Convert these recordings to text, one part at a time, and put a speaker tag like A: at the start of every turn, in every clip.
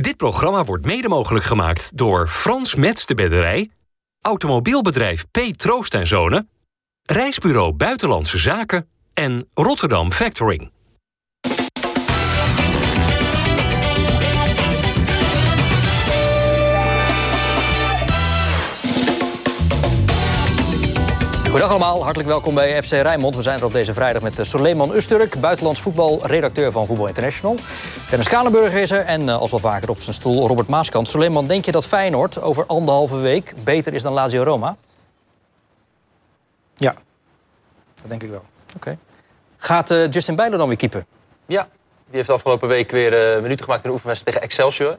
A: Dit programma wordt mede mogelijk gemaakt door Frans Mets de Bedderij, automobielbedrijf P. Troost en Zonen, Reisbureau Buitenlandse Zaken en Rotterdam Factoring.
B: Goedendag allemaal, hartelijk welkom bij FC Rijnmond. We zijn er op deze vrijdag met Soleiman Usturk, buitenlands voetbalredacteur van Voetbal International. Dennis Kalenburg is er en eh, als wel vaker op zijn stoel Robert Maaskant. Soleiman, denk je dat Feyenoord over anderhalve week beter is dan Lazio Roma?
C: Ja, dat denk ik wel.
B: Oké. Gaat uh, Justin Bijlo dan weer keeper?
D: Ja, die heeft afgelopen week weer uh, minuten gemaakt in de oefenwedstrijd tegen Excelsior.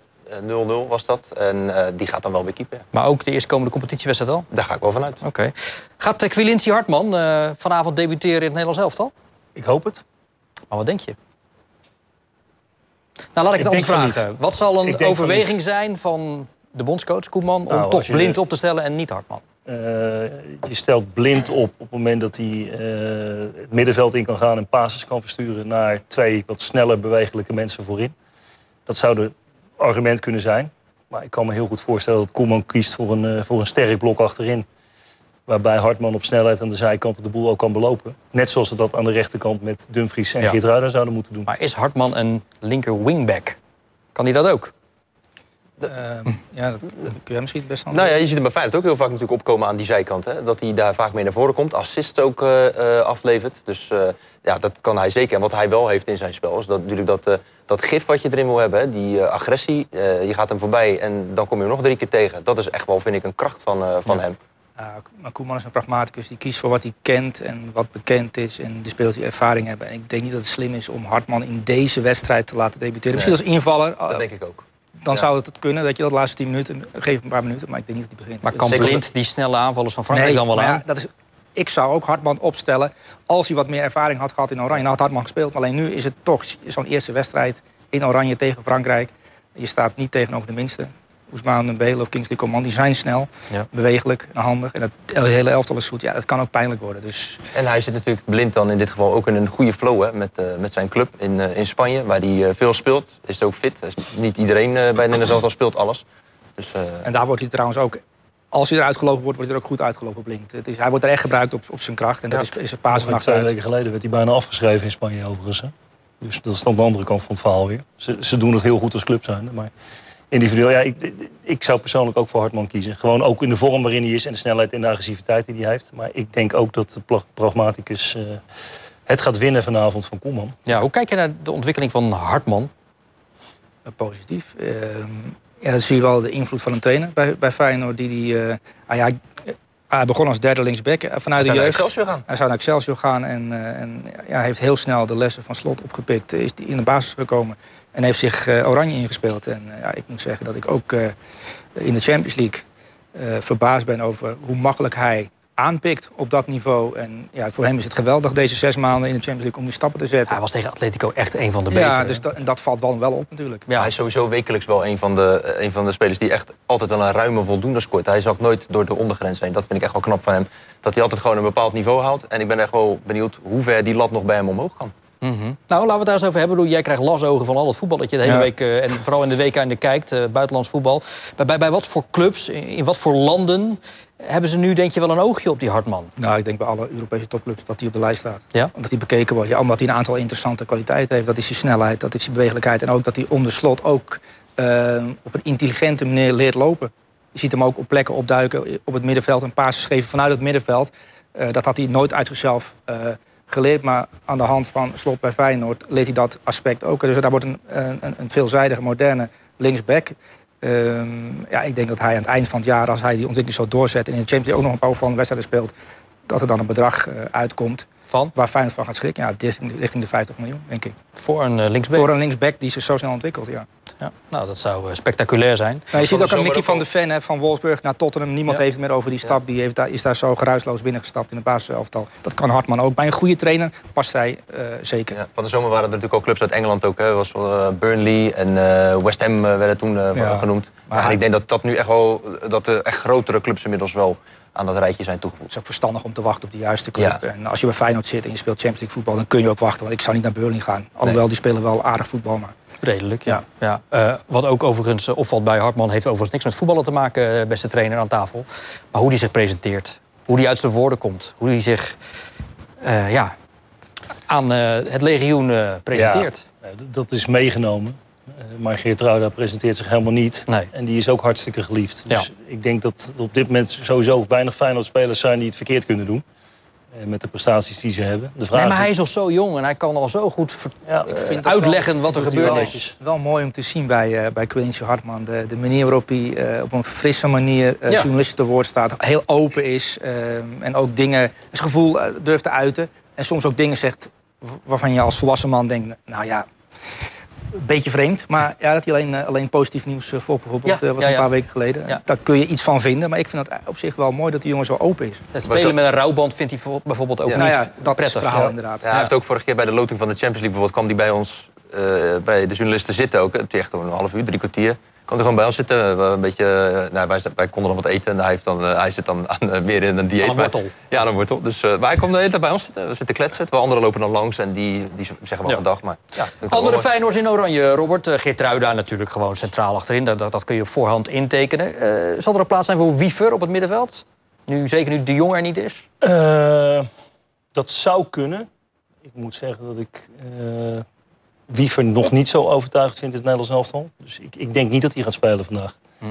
D: 0-0 was dat. En uh, die gaat dan wel weer keeper.
B: Maar ook de eerstkomende competitiewedstrijd al?
D: Daar ga ik wel vanuit.
B: Oké. Okay. Gaat Quilinci Hartman uh, vanavond debuteren in het Nederlands elftal?
C: Ik hoop het.
B: Maar wat denk je? Nou, laat ik het anders vragen. Wat zal een overweging zijn van de bondscoach Koeman... om nou, toch blind op te stellen en niet Hartman?
C: Uh, je stelt blind op op het moment dat hij uh, het middenveld in kan gaan... en passes kan versturen naar twee wat sneller bewegelijke mensen voorin. Dat zou de argument kunnen zijn. Maar ik kan me heel goed voorstellen dat Koeman kiest voor een, uh, voor een sterk blok achterin. Waarbij Hartman op snelheid aan de zijkant de boel ook kan belopen. Net zoals we dat aan de rechterkant met Dumfries en ja. Geertruida zouden moeten doen.
B: Maar is Hartman een linker wingback? Kan hij dat ook?
C: Uh, ja, dat kun je misschien best wel.
D: Nou ja, je ziet hem bij Feyenoord ook heel vaak natuurlijk opkomen aan die zijkant. Hè? Dat hij daar vaak mee naar voren komt, assists ook uh, uh, aflevert. Dus uh, ja, dat kan hij zeker. En wat hij wel heeft in zijn spel is dat, natuurlijk dat, dat gif wat je erin wil hebben. Hè? Die agressie, je gaat hem voorbij en dan kom je hem nog drie keer tegen. Dat is echt wel, vind ik, een kracht van, van
C: ja.
D: hem.
C: Maar Koeman is een pragmaticus. Die kiest voor wat hij kent en wat bekend is. En de spelers die ervaring hebben. En ik denk niet dat het slim is om Hartman in deze wedstrijd te laten debuteren. Misschien als invaller.
D: Dat denk ik ook
C: dan ja. zou het kunnen dat je dat laatste 10 minuten geeft een paar minuten. Maar ik denk niet dat hij begint.
B: Maar kan Blind die snelle aanvallers van Frankrijk
C: nee,
B: dan wel aan?
C: Ja, dat is, ik zou ook Hartman opstellen als hij wat meer ervaring had gehad in Oranje. Nou had Hartman gespeeld, maar alleen nu is het toch zo'n eerste wedstrijd in Oranje tegen Frankrijk. Je staat niet tegenover de minste. Oesman, Belen of Kingsley Coman, die zijn snel, ja. bewegelijk en handig. En het hele elftal is goed. Ja, dat kan ook pijnlijk worden. Dus...
D: En hij zit natuurlijk blind dan in dit geval ook in een goede flow hè, met, uh, met zijn club in, uh, in Spanje, waar hij uh, veel speelt. Is ook fit. Is niet iedereen bij het Nederlands elftal speelt alles. Dus,
C: en daar wordt hij trouwens ook als hij eruit gelopen wordt, wordt hij er ook goed uitgelopen blind. Het is, hij wordt er echt gebruikt op, op zijn kracht. En dat is, is het paas van
E: Twee weken geleden werd hij bijna afgeschreven in Spanje overigens. Hè? Dus dat is dan de andere kant van het verhaal weer. Ze, ze doen het heel goed als club zijn. Maar individueel, ja, ik, ik zou persoonlijk ook voor Hartman kiezen. Gewoon ook in de vorm waarin hij is en de snelheid en de agressiviteit die hij heeft. Maar ik denk ook dat de pragmaticus uh, het gaat winnen vanavond van Koeman.
B: Ja, hoe kijk je naar de ontwikkeling van Hartman?
C: Uh, positief. Uh, ja, dat zie je wel de invloed van een trainer bij, bij Feyenoord. Die, die, ah ja, hij begon als derde linksback vanuit
D: hij
C: de jeugd.
D: Naar Excelsior gaan.
C: Hij zou naar Excelsior gaan en, en ja, heeft heel snel de lessen van Slot opgepikt. Is in de basis gekomen. En heeft zich uh, oranje ingespeeld. En uh, ja, ik moet zeggen dat ik ook uh, in de Champions League verbaasd ben over hoe makkelijk hij aanpikt op dat niveau. En ja, voor hem is het geweldig deze zes maanden in de Champions League om die stappen te zetten.
B: Hij was tegen Atletico echt een van de betere.
C: Ja, dus dat, en dat valt wel, wel op natuurlijk.
D: Ja, hij is sowieso wekelijks wel een van, de, een van de spelers die echt altijd wel een ruime voldoende scoort. Hij zakt nooit door de ondergrens heen. Dat vind ik echt wel knap van hem. Dat hij altijd gewoon een bepaald niveau haalt. En ik ben echt wel benieuwd hoe ver die lat nog bij hem omhoog kan.
B: Mm -hmm. Nou, laten we het daar eens over hebben. Jij krijgt lasogen van al het voetbal dat je de hele ja. week... Uh, en vooral in de week aan de kijkt, uh, buitenlands voetbal. Bij, bij, bij wat voor clubs, in, in wat voor landen... hebben ze nu denk je wel een oogje op die Hartman?
C: Nou, ik denk bij alle Europese topclubs dat hij op de lijst staat.
B: Ja?
C: Dat hij bekeken wordt. Ja, omdat hij een aantal interessante kwaliteiten heeft. Dat is zijn snelheid, dat is zijn bewegelijkheid. En ook dat hij onder slot ook uh, op een intelligente manier leert lopen. Je ziet hem ook op plekken opduiken op het middenveld... en pases geven vanuit het middenveld. Dat had hij nooit uit zichzelf geleerd, maar aan de hand van slot bij Feyenoord leert hij dat aspect ook. Dus daar wordt een, een, een veelzijdige, moderne linksback. Um, ja, ik denk dat hij aan het eind van het jaar, als hij die ontwikkeling zo doorzet... en in de Champions League ook nog een paar van wedstrijden speelt... dat er dan een bedrag uh, uitkomt
B: van?
C: waar Feyenoord van gaat schrikken. Ja, richting, de 50 miljoen, denk ik.
B: Voor een uh, linksback?
C: Voor een linksback die zich zo snel ontwikkelt, ja.
B: ja nou, dat zou uh, spectaculair zijn.
C: Nou, je ziet ook aan Mickey van de Ven hè, van Wolfsburg naar Tottenham. Niemand ja. heeft meer over die stap. Die heeft daar, is daar zo geruisloos binnengestapt in het basiselftal. Dat kan Hartman ook. Bij een goede trainer past hij uh, zeker.
D: Ja, van de zomer waren er natuurlijk ook clubs uit Engeland ook. Hè. was Burnley en West Ham werden toen genoemd. Maar, maar ik denk dat dat nu echt wel... dat de echt grotere clubs inmiddels wel aan dat rijtje zijn toegevoegd.
C: Het is ook verstandig om te wachten op de juiste club. Ja. En als je bij Feyenoord zit en je speelt Champions League voetbal... dan kun je ook wachten, want ik zou niet naar Burnley gaan. Alhoewel, nee. die spelen wel aardig voetbal. Maar
B: Redelijk, ja. ja. Uh, wat ook overigens opvalt bij Hartman... heeft overigens niks met voetballen te maken, beste trainer aan tafel. Maar hoe hij zich presenteert. Hoe hij uit zijn woorden komt. Hoe hij zich uh, ja, aan uh, het legioen presenteert.
E: Ja, dat is meegenomen. Maar Geertruida presenteert zich helemaal niet.
B: Nee.
E: En die is ook hartstikke geliefd. Dus ik denk dat er op dit moment sowieso weinig Feyenoord-spelers zijn... die het verkeerd kunnen doen. Eh, met de prestaties die ze hebben.
B: De vraag nee, maar hij is al zo jong en hij kan al zo goed ja, ik vind uitleggen wat er gebeurd is.
C: Wel mooi om te zien bij, uh, bij Quincy Hartman. De, de manier waarop hij uh, op een frisse manier uh, ja. journalisten te woord staat. Heel open is en ook dingen, zijn gevoel durft te uiten. En soms ook dingen zegt waarvan je als volwassen man denkt... nou ja, een beetje vreemd. Maar ja, dat hij alleen, eh, alleen positief nieuws eh, voor bijvoorbeeld. Ja, eh, was een paar weken geleden. Daar kun je iets van vinden. Maar ik vind het op zich wel mooi dat die jongen zo open is.
B: Het spelen met een rouwband vindt hij bijvoorbeeld ook niet nou dat prettig.
C: verhaal inderdaad.
D: hij heeft ook vorige keer bij de loting van de Champions League... bijvoorbeeld kwam hij bij ons, bij de journalisten zitten ook. Het is echt een half uur, drie kwartier kon er gewoon bij ons zitten. Een beetje, eh, nou, wij, wij, konden nog wat eten en hij, heeft dan, uh, hij zit dan aan, uh, meer in een dieet.
B: Aan een wortel. Maar,
D: ja, aan een wortel. Dus, uh, maar hij komt de hele tijd bij ons zitten. We zitten kletsen. Terwijl anderen lopen dan langs en die, die zeggen wel ja. gedag. Maar, ja,
B: Andere Feyenoords in oranje, Robert. Uh, Geertruida natuurlijk gewoon centraal achterin. Dat, dat, dat kun je op voorhand intekenen. zal er een plaats zijn voor Wiever op het middenveld? Nu, zeker nu de Jong er niet is?
E: dat zou kunnen. Ik moet zeggen dat ik Wiever nog niet zo overtuigd vindt in het Nederlands elftal. Dus ik, ik denk niet dat hij gaat spelen vandaag.
B: Hm.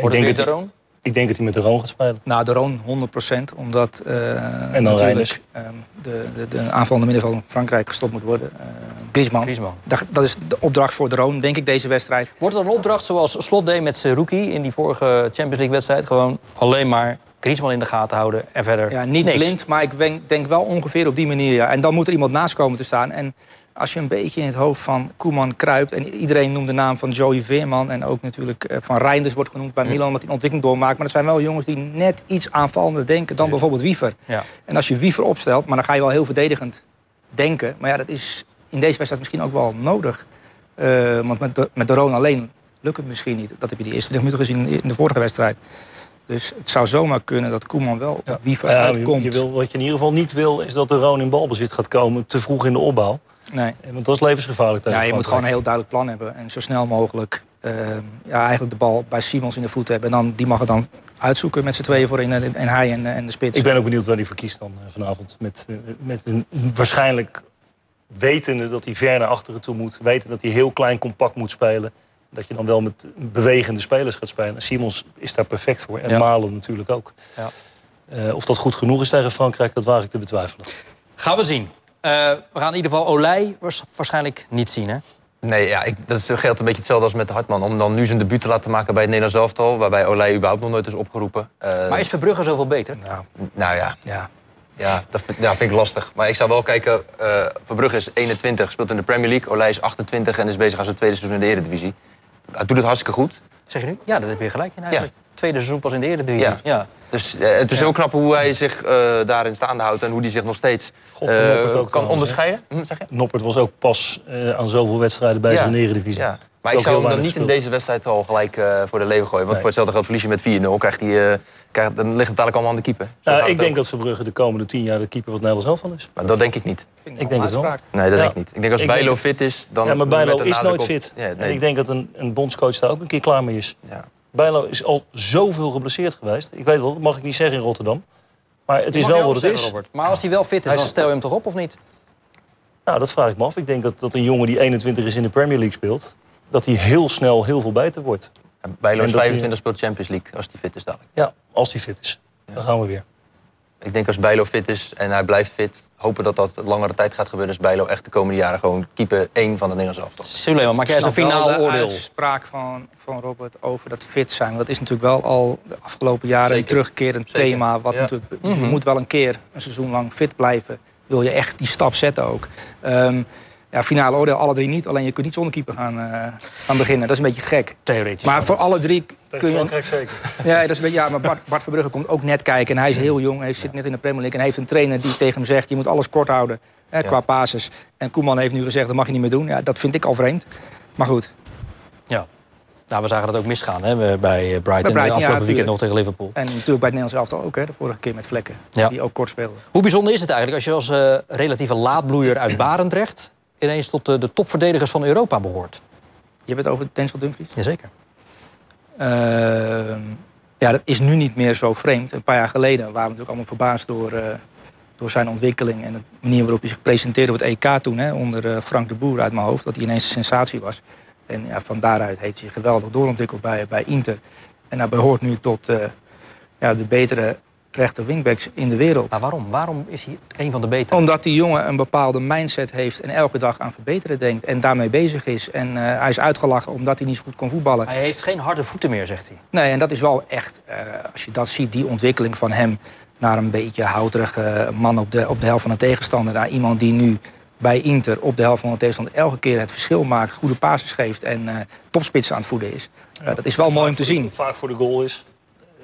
B: Wordt het weer de Roon?
E: Ik denk dat hij met de Roon gaat spelen.
C: Nou, de Roon 100%, omdat uh,
E: en natuurlijk
C: um, de, de, de aanvallende middenveld van Frankrijk gestopt moet worden. Uh, Griezmann.
B: Griezmann.
C: Dat, dat, is de opdracht voor de Roon, denk ik, deze wedstrijd.
B: Wordt het een opdracht zoals Slot deed met rookie in die vorige Champions League-wedstrijd? Gewoon alleen maar Griezmann in de gaten houden en verder
C: Ja, niet
B: niks.
C: blind, maar ik denk wel ongeveer op die manier. Ja. En dan moet er iemand naast komen te staan. En als je een beetje in het hoofd van Koeman kruipt... en iedereen noemt de naam van Joey Veerman... en ook natuurlijk eh, van Reinders wordt genoemd bij Milan... omdat hij een ontwikkeling doormaakt. Maar dat zijn wel jongens die net iets aanvallender denken... dan bijvoorbeeld Wiever.
B: Ja.
C: En als je Wiever opstelt, maar dan ga je wel heel verdedigend denken. Maar ja, dat is in deze wedstrijd misschien ook wel nodig. Uh, want met de, met de Roon alleen lukt het misschien niet. Dat heb je die eerste 20 minuten gezien in de vorige wedstrijd. Dus het zou zomaar kunnen dat Koeman wel op Wiever ja, uitkomt.
E: Je wil, wat je in ieder geval niet wil, is dat de Roon in balbezit gaat komen... te vroeg in de opbouw.
C: Nee.
E: Want dat is levensgevaarlijk.
C: Ja, je moet gewoon een heel duidelijk plan hebben. En zo snel mogelijk uh, ja, eigenlijk de bal bij Simons in de voet hebben. En dan, die mag het dan uitzoeken met z'n tweeën voorin en, en hij en, en de spits.
E: Ik ben ook benieuwd waar hij verkiest dan uh, vanavond. Met, uh, met een, waarschijnlijk wetende dat hij ver naar achteren toe moet. Weten dat hij heel klein compact moet spelen. Dat je dan wel met bewegende spelers gaat spelen. Simons is daar perfect voor. En ja. Malen natuurlijk ook.
B: Ja.
E: Uh, of dat goed genoeg is tegen Frankrijk, dat waar ik te betwijfelen.
B: Gaan we zien. Uh, we gaan in ieder geval Olij waarschijnlijk niet zien, hè?
D: Nee, ja, ik, dat geldt een beetje hetzelfde als met de Hartman. Om dan nu zijn debuut te laten maken bij het Nederlands elftal... waarbij Olij überhaupt nog nooit is opgeroepen.
B: Uh, maar is Verbrugge zoveel beter?
D: Nou, nou ja. ja. Ja, dat ja, vind ik lastig. Maar ik zou wel kijken, uh, Verbrugge is 21, speelt in de Premier League. Olij is 28 en is bezig aan zijn tweede seizoen in de Eredivisie. Hij doet het hartstikke goed.
B: Zeg je nu? Ja, dat heb je gelijk in eigenlijk. Ja. Tweede seizoen pas in de Eredivisie.
D: Ja. ja. Dus uh, het is ja. heel knap hoe hij zich uh, daarin staande houdt... en hoe hij zich nog steeds
E: God, uh, ook
D: kan onderscheiden.
E: Hm, zeg je? Noppert was ook pas aan zoveel wedstrijden bij zijn Eredivisie.
D: Ja. Maar ik zou hem dan niet in deze wedstrijd al gelijk voor de leven gooien. Want nee. voor hetzelfde geld verlies je met 4-0. Krijgt hij, krijgt, dan ligt het dadelijk allemaal aan de keeper.
E: Nou, ik denk ook. dat Verbrugge de komende tien jaar de keeper van het Nederlands elftal is.
D: Maar dat denk ik niet.
E: Ik, ik denk het wel.
D: Nee, dat denk ik niet. Ik denk als Bijlo fit is... Dan
E: ja, maar Bijlo is nooit fit. Ja, nee. En ik denk dat een, een bondscoach daar ook een keer klaar mee is.
D: Ja.
E: Bijlo is al zoveel geblesseerd geweest. Ik weet wel, dat mag ik niet zeggen in Rotterdam. Maar het is wel wat het is.
B: Robert. Maar als hij wel fit is, hij dan stel je hem toch op of niet?
E: Nou, dat vraag ik me af. Ik denk dat, dat een jongen die 21 is in de Premier League speelt... dat hij heel snel heel veel beter wordt.
D: Bijlo is 25 hij... speelt Champions League als hij fit is dadelijk.
E: Ja, als hij fit is. Ja. Dan gaan we weer.
D: Ik denk als Bijlo fit is en hij blijft fit... hopen dat dat langere tijd gaat gebeuren... is Bijlo echt de komende jaren gewoon keeper 1 van de Nederlandse.
B: Suleiman, maak jij eens een finaal oordeel? De
C: uitspraak van, van Robert over dat fit zijn. Dat is natuurlijk wel al de afgelopen jaren Zeker. een terugkerend Zeker. thema. Wat ja. natuurlijk, dus mm -hmm. Je moet wel een keer een seizoen lang fit blijven. Wil je echt die stap zetten ook. Um, ja, finale oordeel, alle drie niet. Alleen je kunt niet zonder keeper gaan, uh, gaan beginnen. Dat is een beetje gek.
B: Theoretisch.
C: Maar voor alle drie kun je...
E: Frankrijk zeker.
C: Ja, dat is een beetje, ja maar Bart, Bart Verbrugge komt ook net kijken. En hij is heel jong. Hij zit net in de Premier League. En heeft een trainer die tegen hem zegt... je moet alles kort houden hè, qua basis. En Koeman heeft nu gezegd, dat mag je niet meer doen. Ja, dat vind ik al vreemd. Maar goed.
B: Ja. Nou, we zagen dat ook misgaan hè, bij Brighton, bij Brighton afgelopen ja, weekend nog tegen Liverpool.
C: En natuurlijk bij het Nederlands elftal ook, hè, de vorige keer met Vlekken.
B: Ja.
C: Die ook kort speelde.
B: Hoe bijzonder is het eigenlijk als je als uh, relatieve laadbloeier uit Barendrecht... ineens tot de, de topverdedigers van Europa behoort?
C: Je hebt het over Denzel Dumfries?
B: Jazeker.
C: Ehm, ja, dat is nu niet meer zo vreemd. Een paar jaar geleden waren we natuurlijk allemaal verbaasd door, eh, door zijn ontwikkeling... en de manier waarop hij zich presenteerde op het EK toen... Hè, onder eh, Frank de Boer uit mijn hoofd, dat hij ineens een sensatie was. En ja, van daaruit heeft hij zich geweldig doorontwikkeld bij, bij Inter. En hij behoort nu tot eh, ja, de betere rechter wingbacks in de wereld.
B: Maar waarom? Waarom is hij een van de betere?
C: Omdat die jongen een bepaalde mindset heeft en elke dag aan verbeteren denkt en daarmee bezig is. En eh, hij is uitgelachen omdat hij niet zo goed kon voetballen.
B: Hij heeft geen harde voeten meer, zegt hij.
C: Nee, en dat is wel echt, eh, als je dat ziet, die ontwikkeling van hem naar een beetje houterige man op de, op de helft van de tegenstander. Naar iemand die nu bij Inter op de helft van de tegenstander elke keer het verschil maakt, goede passes geeft en uh, topspits aan het voeden is. Ja, dat is wel mooi om te zien.
E: Vaak voor de goal is.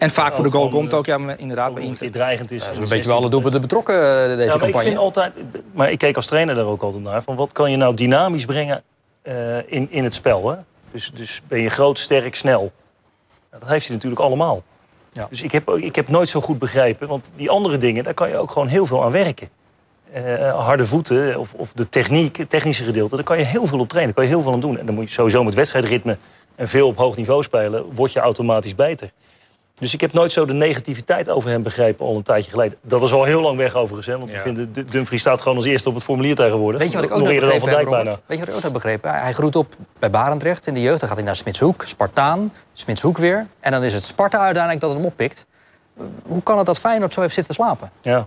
C: En vaak voor de goal komt ook, ja, inderdaad, bij Inter.
E: dreigend is.
B: Ja, een beetje wel alle doelpunten betrokken, uh, deze
E: ja, maar
B: campagne.
E: Ik vind altijd, maar ik keek als trainer daar ook altijd naar. Van wat kan je nou dynamisch brengen uh, in, in het spel? Hè? Dus, dus ben je groot, sterk, snel. dat heeft hij natuurlijk allemaal. Ja. Dus ik heb, ik heb nooit zo goed begrepen. Want die andere dingen, daar kan je ook gewoon heel veel aan werken. Uh, harde voeten of, of de techniek, het technische gedeelte, daar kan je heel veel op trainen. Daar kan je heel veel aan doen. En dan moet je sowieso met wedstrijdritme en veel op hoog niveau spelen, word je automatisch beter. Dus ik heb nooit zo de negativiteit over hem begrepen al een tijdje geleden. Dat is al heel lang weg overigens. Hè, want ja. ik vind Dumfries staat gewoon als eerste op het formulier tegenwoordig.
B: Weet je wat ik ook heb begrepen heb, Weet je wat ik ook heb begrepen? Hij groeit op bij Barendrecht in de jeugd. Dan gaat hij naar Smitshoek, Spartaan, Smitshoek weer. En dan is het Sparta uiteindelijk dat het hem oppikt. Hoe kan het dat Feyenoord zo heeft zitten slapen?
E: Ja.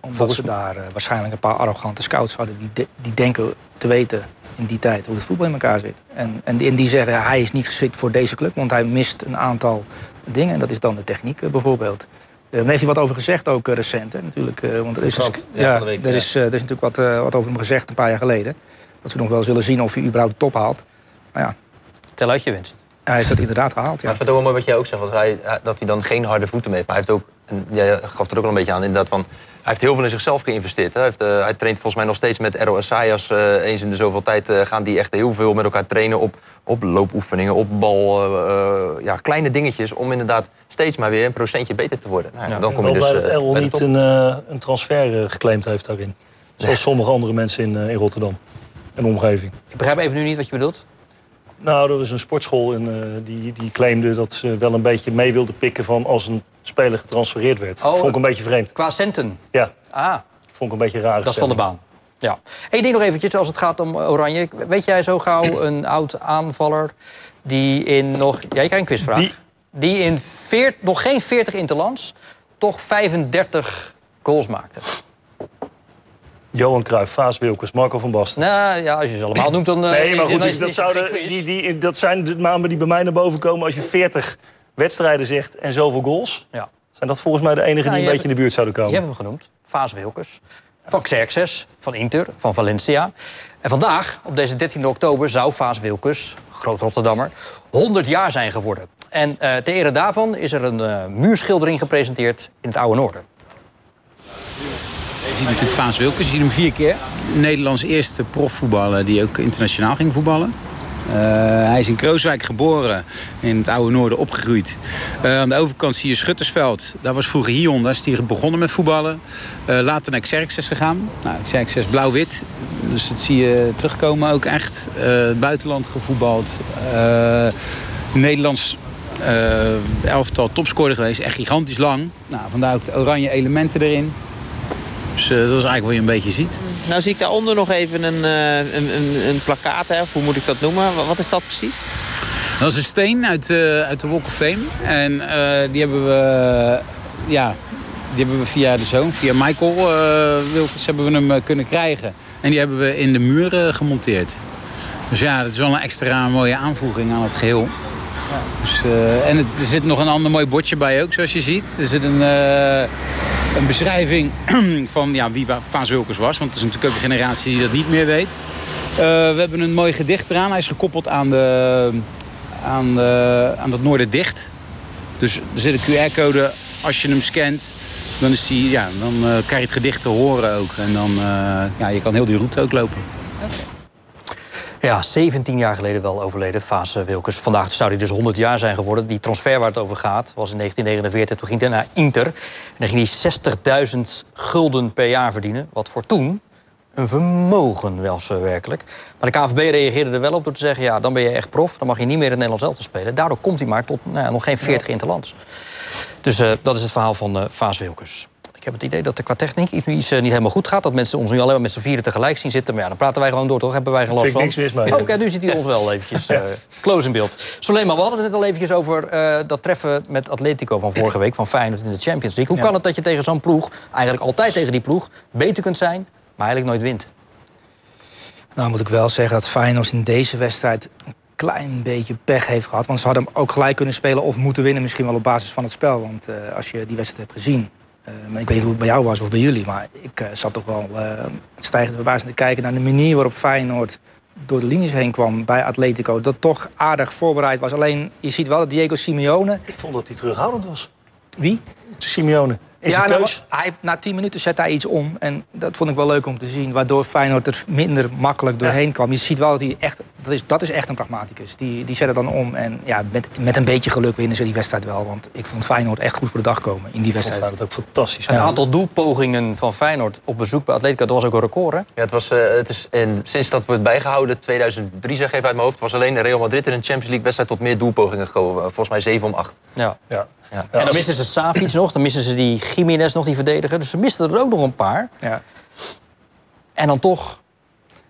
C: Omdat Volgens... ze daar uh, waarschijnlijk een paar arrogante scouts hadden... die, de, die denken te weten in die tijd hoe het voetbal in elkaar zit. En, en, die, en die zeggen hij is niet geschikt voor deze club... want hij mist een aantal dingen. En dat is dan de techniek uh, bijvoorbeeld. Uh, daar heeft hij wat over gezegd ook uh, recent. Hè, natuurlijk, want er is, ja, ja, week, er, is, er is natuurlijk wat, wat over hem gezegd een paar jaar geleden. Dat ze nog wel zullen zien of hij überhaupt de top haalt. Maar ja.
B: Tel uit je winst.
C: Hij heeft dat inderdaad gehaald, ja.
D: Maar het wel mooi wat jij ook zegt. Want hij, dat hij dan geen harde voeten mee heeft. Maar hij heeft ook, en jij gaf er ook al een beetje aan, inderdaad van... Hij heeft heel veel in zichzelf geïnvesteerd. Hij, heeft, uh, hij traint volgens mij nog steeds met Ero Assayas. Uh, eens in de zoveel tijd uh, gaan die echt heel veel met elkaar trainen op, op loopoefeningen, op bal. ja, kleine dingetjes om inderdaad steeds maar weer een procentje beter te worden. Nou,
E: ja,
D: dan kom je dus.
E: dat Errol niet een, een transfer geclaimd heeft daarin. Zoals sommige andere mensen in, in Rotterdam en omgeving.
B: Ik begrijp even nu niet wat je bedoelt.
E: Nou, er was een sportschool in, uh, die, die claimde dat ze wel een beetje mee wilde pikken van als een speler getransfereerd werd. Oh, vond ik een beetje vreemd.
B: Qua centen?
E: Ja.
B: Ah.
E: Vond ik een beetje raar.
B: Dat is van de baan. Ja. Eén ding nog eventjes als het gaat om Oranje. Weet jij zo gauw een oud aanvaller die in nog... Ja, je krijgt een quizvraag. Die, die in veert, nog geen 40 interlands toch 35 goals maakte?
E: Johan Cruijff, Vaas Wilkes, Marco van Basten.
B: Nou ja, als je ze allemaal noemt, dan... Uh,
E: nee, maar goed, is, dat, zouden, die, die, dat zijn de namen die bij mij naar boven komen... als je 40 wedstrijden zegt en zoveel goals.
B: Ja.
E: Zijn dat volgens mij de enige die een beetje in de buurt zouden komen?
B: Je hebt hem genoemd, Vaas Wilkes. Van Xerxes, van Inter, van Valencia. En vandaag, op deze 13 oktober, zou Vaas Wilkes, groot Rotterdammer... 100 jaar zijn geworden. En uh, ter ere daarvan is er een uh, muurschildering gepresenteerd in het Oude Noorden.
F: Je ziet natuurlijk Vaas Wilkes, je ziet hem vier keer. Nederlands eerste profvoetballer die ook internationaal ging voetballen. Uh, hij is in Krooswijk geboren, in het oude noorden opgegroeid. Uh, aan de overkant zie je Schuttersveld. Daar was vroeger Hion, daar is hij begonnen met voetballen. Uh, later naar Xerxes gegaan. Nou, Xerxes blauw-wit, dus dat zie je terugkomen ook echt. het buitenland gevoetbald. Nederlands elftal topscorer geweest, echt gigantisch lang. Nou, vandaar ook de oranje elementen erin. Dus uh, dat is eigenlijk wat je een beetje ziet.
G: Nou zie ik daaronder nog even een, uh, een, een, een plakkaat, hè, of hoe moet ik dat noemen? Wat is dat precies?
F: Dat is een steen uit, uh, uit de Walk of Fame. En die hebben we, ja, die hebben we via de zoon, via Michael Wilkes, hebben we hem kunnen krijgen. En die hebben we in de muren gemonteerd. Dus ja, dat is wel een extra mooie aanvoeging aan het geheel. Ja. Dus, en het, er zit nog een ander mooi bordje bij ook, zoals je ziet. Er zit een een beschrijving van ja, wie Vaas Wilkes was. Want het is natuurlijk ook een generatie die dat niet meer weet. Uh, we hebben een mooi gedicht eraan. Hij is gekoppeld aan, de, aan, de, aan dat Noorderdicht. Dus er zit een QR-code. Als je hem scant, dan, is die, ja, dan uh, krijg je het gedicht te horen ook. En dan uh, ja, je kan heel die route ook lopen.
B: Ja, 17 jaar geleden wel overleden, Fase Wilkes. Vandaag zou hij dus 100 jaar zijn geworden. Die transfer waar het over gaat was in 1949. Toen ging hij naar Inter. En dan ging hij 60.000 gulden per jaar verdienen. Wat voor toen een vermogen wel zo werkelijk. Maar de KVB reageerde er wel op door te zeggen... ja, dan ben je echt prof, dan mag je niet meer in het Nederlands elftal spelen. Daardoor komt hij maar tot nou ja, nog geen 40 interlands. Dus uh, dat is het verhaal van uh, Vaas Wilkes. Ik heb het idee dat er qua techniek iets, uh, niet helemaal goed gaat. Dat mensen ons nu alleen maar met z'n vieren tegelijk zien zitten. Maar ja, dan praten wij gewoon door, toch? Hebben wij geen last van.
E: niks mis mee.
B: Oké, okay, nu zit hij ons wel eventjes uh, close in beeld. Soleiman, we hadden het net al eventjes over uh, dat treffen met Atletico van vorige week... van Feyenoord in de Champions League. Hoe
C: Ja.
B: kan het dat je tegen zo'n ploeg, eigenlijk altijd tegen die ploeg... beter kunt zijn, maar eigenlijk nooit wint?
C: Nou moet ik wel zeggen dat Feyenoord in deze wedstrijd een klein beetje pech heeft gehad. Want ze hadden hem ook gelijk kunnen spelen of moeten winnen misschien wel op basis van het spel. Want eh, als je die wedstrijd hebt gezien, eh, maar ik weet niet hoe het bij jou was of bij jullie... maar ik eh, zat toch wel eh stijgende verbazing te kijken naar de manier waarop Feyenoord door de linies heen kwam bij Atletico. Dat toch aardig voorbereid was. Alleen, je ziet wel dat Diego Simeone...
E: Ik vond dat hij terughoudend was.
C: Wie?
E: Simeone. Is
C: ja, nou, hij, na 10 minuten zet hij iets om. En dat vond ik wel leuk om te zien. Waardoor Feyenoord er minder makkelijk doorheen kwam. Je ziet wel dat hij echt... Dat is, dat is echt een pragmaticus. Die, die zet het dan om. En ja, met, met een beetje geluk winnen ze die wedstrijd wel. Want ik vond Feyenoord echt goed voor de dag komen in die
E: Ik vond
C: wedstrijd.
E: Feyenoord ook fantastisch.
B: Het aantal doelpogingen van Feyenoord op bezoek bij Atletico... dat was ook een record, hè?
D: Ja, het was, eh, het is, en sinds dat wordt bijgehouden, 2003 zeg ik even uit mijn hoofd... was alleen Real Madrid in een Champions League wedstrijd tot meer doelpogingen gekomen. Volgens mij 7 om 8.
B: Ja.
E: Ja.
D: Ja.
B: En dan missen ze Savic nog, dan missen ze die Jiménez nog, die verdediger. Dus ze misten er ook nog een paar.
C: Ja,
B: En dan toch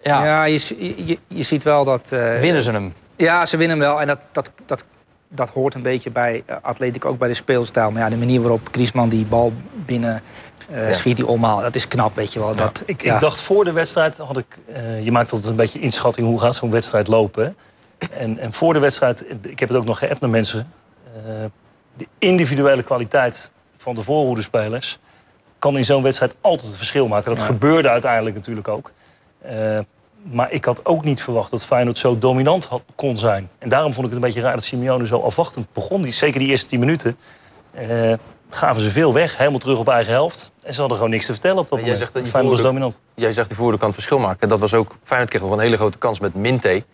B: ja,
C: ja. je, je, je- ziet wel dat... eh,
B: winnen ze hem.
C: Ja, ze winnen hem wel. En dat, dat, dat, dat hoort een beetje bij Atletico, ook bij de speelstijl. Maar ja, de manier waarop Griezmann die bal binnen eh,
D: Ja.
C: schiet, die omhaal, dat is knap, weet je wel. Dat,
E: Ik,
C: ja.
E: ik dacht voor de wedstrijd had ik. eh, je maakt altijd een beetje inschatting hoe gaat zo'n wedstrijd lopen. hè. En, en voor de wedstrijd, ik heb het ook nog geappt naar mensen. eh, de individuele kwaliteit van de voorhoedespelers kan in zo'n wedstrijd altijd het verschil maken. Dat
C: Ja.
E: gebeurde uiteindelijk natuurlijk ook. Eh, maar ik had ook niet verwacht dat Feyenoord zo dominant had, kon zijn. En daarom vond ik het een beetje raar dat Simeone zo afwachtend begon. Die, zeker die eerste tien minuten eh, gaven ze veel weg. Helemaal terug op eigen helft. En ze hadden gewoon niks te vertellen op dat
D: Maar jij
E: moment.
D: zegt dat
E: Feyenoord was dominant.
D: Jij zegt die voerder kan het verschil maken. Dat was ook, Feyenoord kreeg wel een hele grote kans met Minte.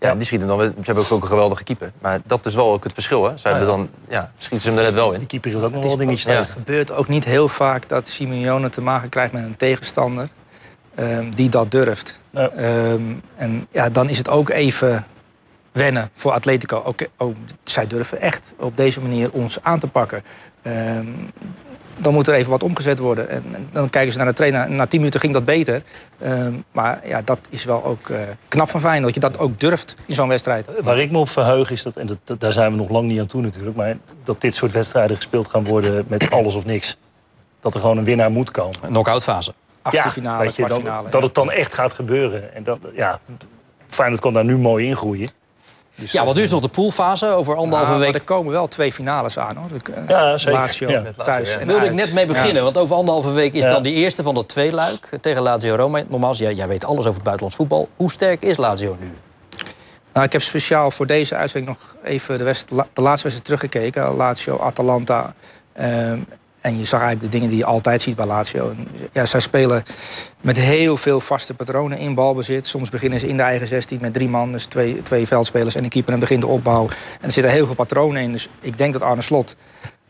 D: Ja,
E: Ja.
D: die schieten dan, wel- ze hebben ook, ook een geweldige keeper. Maar dat is wel ook het verschil. Hè. Ze hebben
E: ja.
D: dan, ja, schieten ze hem er net wel in.
E: Die keeper heeft ook nog
C: Het
E: wel
C: is
E: dingetjes
D: ook-
E: tegen.
C: Het gebeurt ook niet heel vaak dat Simeone te maken krijgt met een tegenstander ehm, die dat durft.
E: Ja.
C: Ehm, en ja, dan is het ook even wennen voor Atletico. Oké, oh, zij durven echt op deze manier ons aan te pakken. Ehm, dan moet er even wat omgezet worden. En, en dan kijken ze naar de trainer. En na tien minuten ging dat beter. Ehm, maar ja, dat is wel ook eh, knap van Feyenoord. Dat je dat ook durft in zo'n wedstrijd.
E: Waar ik me op verheug is dat, en dat, dat- daar zijn we nog lang niet aan toe natuurlijk, maar dat dit soort wedstrijden gespeeld gaan worden met alles of niks. Dat er gewoon een winnaar moet komen.
B: Een knock-out fase.
C: Achtste finale,
E: je, dan- dat het dan echt gaat gebeuren. En dat, ja, Feyenoord kan daar nu mooi in groeien. Dus,
B: Ja, want nu is nog de poolfase over anderhalve
C: Ja, maar
B: week.
C: er komen wel twee finales aan hoor. De, eh,
E: Ja, zeker.
C: Lazio
E: Ja.
C: Thuis.
D: ja.
C: en
B: wilde ik net mee beginnen,
C: Ja.
B: want over anderhalve week is
E: Ja.
B: dan die eerste van de twee luik tegen Lazio Roma. Nogmaals, jij, jij weet alles over het buitenlands voetbal. Hoe sterk is Lazio nu?
C: Nou, ik heb speciaal voor deze uitzending nog even de, west- de laatste wedstrijd teruggekeken. Lazio, Atalanta. Ehm, en je zag eigenlijk de dingen die je altijd ziet bij Lazio. Ja, zij spelen met heel veel vaste patronen in balbezit. Soms beginnen ze in de eigen 16 met drie man, dus twee, twee veldspelers en een keeper en begint de opbouw. En er zitten heel veel patronen in. Dus ik denk dat Arne Slot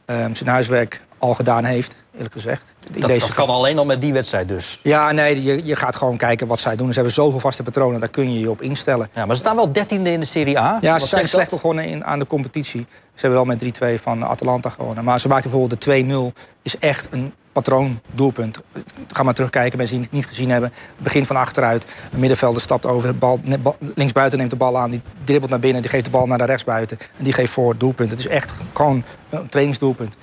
C: ehm, zijn huiswerk al gedaan heeft, eerlijk gezegd. In
B: Dat,
C: deze
B: dat kan alleen al met die wedstrijd dus.
C: Ja, nee, je, je gaat gewoon kijken wat zij doen. Ze hebben zoveel vaste patronen, daar kun je je op instellen.
B: Ja, maar ze staan wel dertiende in de Serie A.
C: Ja,
B: Wat
C: ze zijn slecht
B: dat?
C: begonnen in, aan de competitie. Ze hebben wel met 3-2 van Atalanta gewonnen. Maar ze maakten bijvoorbeeld de 2-0. Is echt een patroondoelpunt. Ga maar terugkijken, mensen die het niet gezien hebben. Begin van achteruit. Een middenvelder stapt over. De bal, linksbuiten neemt de bal aan. Die dribbelt naar binnen. Die geeft de bal naar de rechtsbuiten. En die geeft voor het doelpunt. Het is echt gewoon een trainingsdoelpunt.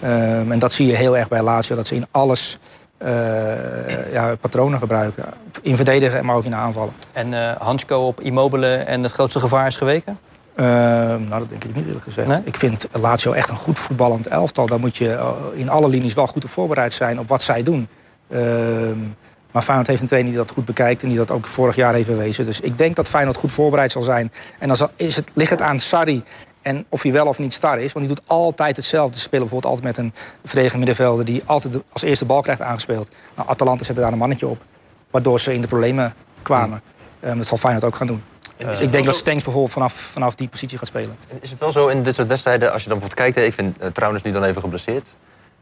C: Ehm, en dat zie je heel erg bij Lazio. Dat ze in alles eh, ja, patronen gebruiken. In verdedigen, maar ook in aanvallen.
B: En eh Hansko op Immobile en het grootste gevaar is geweken?
C: Ehm, nou, dat denk ik niet eerlijk gezegd.
B: Nee?
C: Ik vind Lazio echt een goed voetballend elftal. Daar moet je eh, in alle linies wel goed op voorbereid zijn op wat zij doen. Ehm, maar Feyenoord heeft een trainer die dat goed bekijkt en die dat ook vorig jaar heeft bewezen. Dus ik denk dat Feyenoord goed voorbereid zal zijn. En dan is het, ligt het aan Sarri en of hij wel of niet star is. Want die doet altijd hetzelfde. Ze spelen bijvoorbeeld altijd met een verdedigende middenvelder... die altijd als eerste bal krijgt aangespeeld. Nou, Atalanta zette daar een mannetje op. Waardoor ze in de problemen kwamen. Ehm, dat zal Feyenoord ook gaan doen.
D: Is
C: ik denk dat bijvoorbeeld vanaf, vanaf die positie gaat spelen.
D: Is het wel zo in dit soort wedstrijden, als je dan bijvoorbeeld kijkt... ik vind uh, Trouwens nu dan even geblesseerd.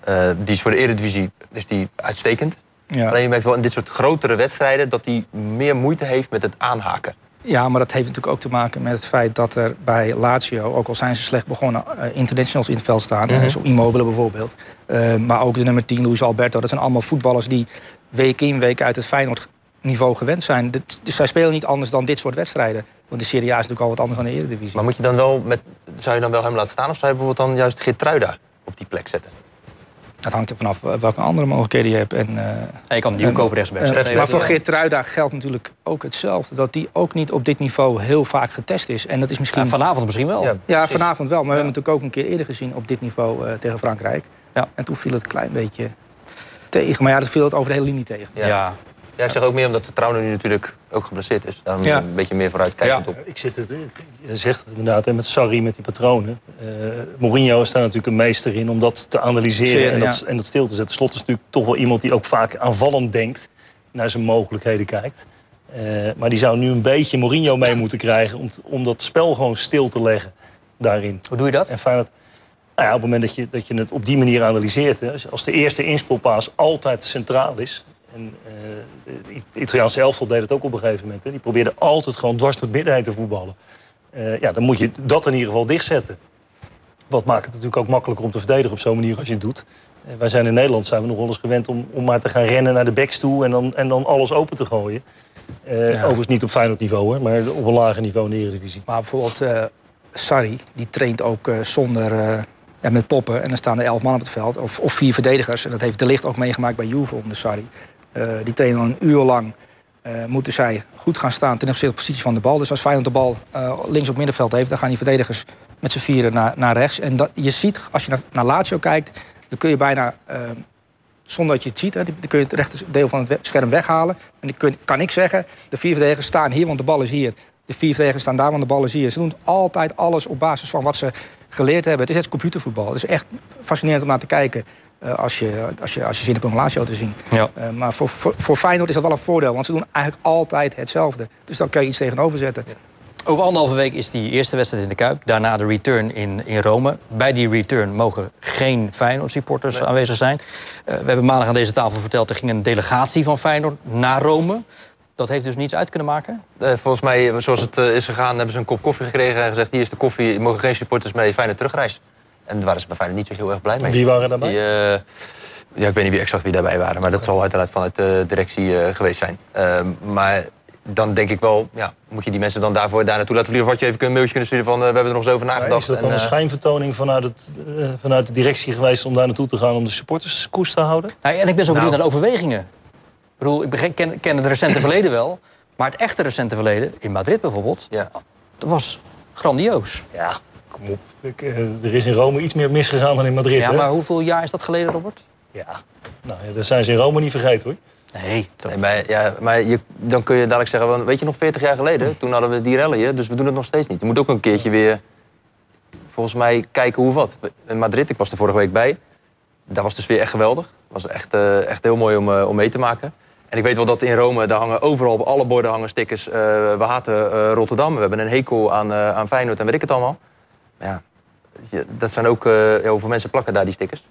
D: Eh, die is voor de Eredivisie is die uitstekend.
C: Ja.
D: Alleen je merkt wel in dit soort grotere wedstrijden... dat hij meer moeite heeft met het aanhaken.
C: Ja, maar dat heeft natuurlijk ook te maken met het feit dat er bij Lazio, ook al zijn ze slecht begonnen, eh, internationals in het veld staan.
D: Mhm.
C: eh, Zo Immobile bijvoorbeeld. Eh, maar ook de nummer 10, Luis Alberto. Dat zijn allemaal voetballers die week in, week uit het Feyenoord niveau gewend zijn. Dus zij spelen niet anders dan dit soort wedstrijden. Want de Serie A is natuurlijk al wat anders dan de Eredivisie.
D: Maar moet je dan wel met, zou je dan wel hem laten staan... of zou je bijvoorbeeld dan juist Geertruida op die plek zetten?
C: Dat hangt er vanaf eh, welke andere mogelijkheden je hebt. En, eh,
B: En je kan nieuwkoop rechtsback
C: Eh,
B: zetten.
C: maar voor Geertruida geldt natuurlijk ook hetzelfde. Dat die ook niet op dit niveau heel vaak getest is. En dat is misschien...
B: Ja, vanavond misschien wel.
D: Ja.
C: Vanavond wel. Maar we hebben hem natuurlijk ook een keer eerder gezien op dit niveau eh, tegen Frankrijk.
B: Ja.
C: En toen viel het een klein beetje tegen. Maar ja, dat viel het over de hele linie tegen.
D: Ja.
B: Ja.
D: Ik zeg ook meer omdat de Trouwen nu natuurlijk ook geblesseerd is. Daarom
C: Ja.
D: een beetje meer vooruitkijkend
B: Ja.
D: op.
E: Ik zit het, je zegt het inderdaad, hè, met Sarri, met die patronen. Eh Mourinho is daar natuurlijk een meester in om dat te analyseren
C: Zeer,
E: en, dat,
C: ja.
E: en dat stil te zetten. Slot is natuurlijk toch wel iemand die ook vaak aanvallend denkt, naar zijn mogelijkheden kijkt. Eh, maar die zou nu een beetje Mourinho mee moeten krijgen om, t- om dat spel gewoon stil te leggen daarin.
B: Hoe doe je dat?
E: En Feyenoord, nou ja, op het moment dat je, dat je het op die manier analyseert... Hè, als- de eerste inspeelpaas altijd centraal is... en eh, de Italiaanse elftal deed het ook op een gegeven moment... Hè, die probeerde altijd gewoon dwars door het midden heen te voetballen. Eh, ja, dan moet je dat in ieder geval dichtzetten. Wat maakt het natuurlijk ook makkelijker om te verdedigen op zo'n manier als je het doet. Eh, wij zijn in Nederland zijn we nog wel eens gewend om, om maar te gaan rennen naar de backs toe... en dan, en dan alles open te gooien. Eh, Overigens niet op Feyenoord niveau, hoor, maar op een lager niveau in de Eredivisie.
C: Maar bijvoorbeeld eh Sarri, die traint ook eh, zonder... eh, ja, met poppen. En dan staan er elf man op het veld. Of, of vier verdedigers. En dat heeft De Licht ook meegemaakt bij Juve onder Sarri. Eh, die trainen een uur lang. eh, moeten zij goed gaan staan ten opzichte van de positie van de bal. Dus als Feyenoord de bal eh, links op middenveld heeft... dan gaan die verdedigers met z'n vieren naar, naar rechts. En dat, je ziet, als je naar, naar Lazio kijkt... dan kun je bijna, zonder dat je het ziet... Hè, dan kun je het rechte deel van het scherm weghalen. En dan kan ik zeggen, de vier verdedigers staan hier, want de bal is hier. De vier verdedigers staan daar, want de bal is hier. Ze doen altijd alles op basis van wat ze geleerd hebben. Het is echt computervoetbal. Het is echt fascinerend om naar te kijken... eh, als, je, als, je, als je zin hebt om een Lazio te zien.
B: Ja.
C: Eh, maar voor, voor, voor Feyenoord is dat wel een voordeel. Want ze doen eigenlijk altijd hetzelfde. Dus dan kan je iets tegenover zetten.
B: Over anderhalve week is die eerste wedstrijd in de Kuip. Daarna de return in, in Rome. Bij die return mogen geen Feyenoord-supporters aanwezig zijn. Eh, we hebben maandag aan deze tafel verteld... er ging een delegatie van Feyenoord naar Rome. Dat heeft dus niets uit kunnen maken?
D: Eh, volgens mij, zoals het is gegaan, hebben ze een kop koffie gekregen... en gezegd, hier is de koffie, er mogen geen supporters mee Feyenoord terugreis. En daar waren ze bij Feyenoord niet zo heel erg blij mee.
E: Wie waren daarbij?
D: Die, eh, ja, ik weet niet wie exact wie daarbij waren, maar dat zal uiteraard vanuit de directie eh, geweest zijn. Ehm, maar dan denk ik wel, ja, moet je die mensen dan daarvoor daar naartoe laten vliegen? Of had je even een mailtje kunnen sturen van, eh, we hebben er nog eens over
E: Maar
D: nagedacht.
E: is dat dan
D: en,
E: een
D: eh,
E: schijnvertoning vanuit, het, eh, vanuit de directie geweest om daar naartoe te gaan om de supporters koers te houden?
B: Nou, en ik ben zo benieuwd
D: Nou.
B: naar de overwegingen. Ik bedoel, ik begin- ken, ken het recente verleden wel. Maar het echte recente verleden, in Madrid bijvoorbeeld...
D: ja.
B: dat was grandioos.
E: Ja, kom op. Ik, eh, er is in Rome iets meer misgegaan dan in Madrid.
B: Ja,
E: hè?
B: maar hoeveel jaar is dat geleden, Robert?
E: ja. Nou, ja, dat zijn ze in Rome niet vergeten hoor.
B: Nee,
D: Nee, maar ja, maar je, dan kun je dadelijk zeggen, van, weet je nog 40 jaar geleden, toen hadden we die rellen hier, dus we doen het nog steeds niet. Je moet ook een keertje weer, volgens mij, kijken hoe wat. In Madrid, ik was er vorige week bij, daar was de sfeer echt geweldig. Het was echt, eh, echt heel mooi om, eh, om mee te maken. En ik weet wel dat in Rome, daar hangen overal op alle borden hangen stickers. we haten Rotterdam, we hebben een hekel aan, aan Feyenoord en weet ik het allemaal. Ja, dat zijn ook, eh, ja, hoeveel mensen plakken daar die stickers?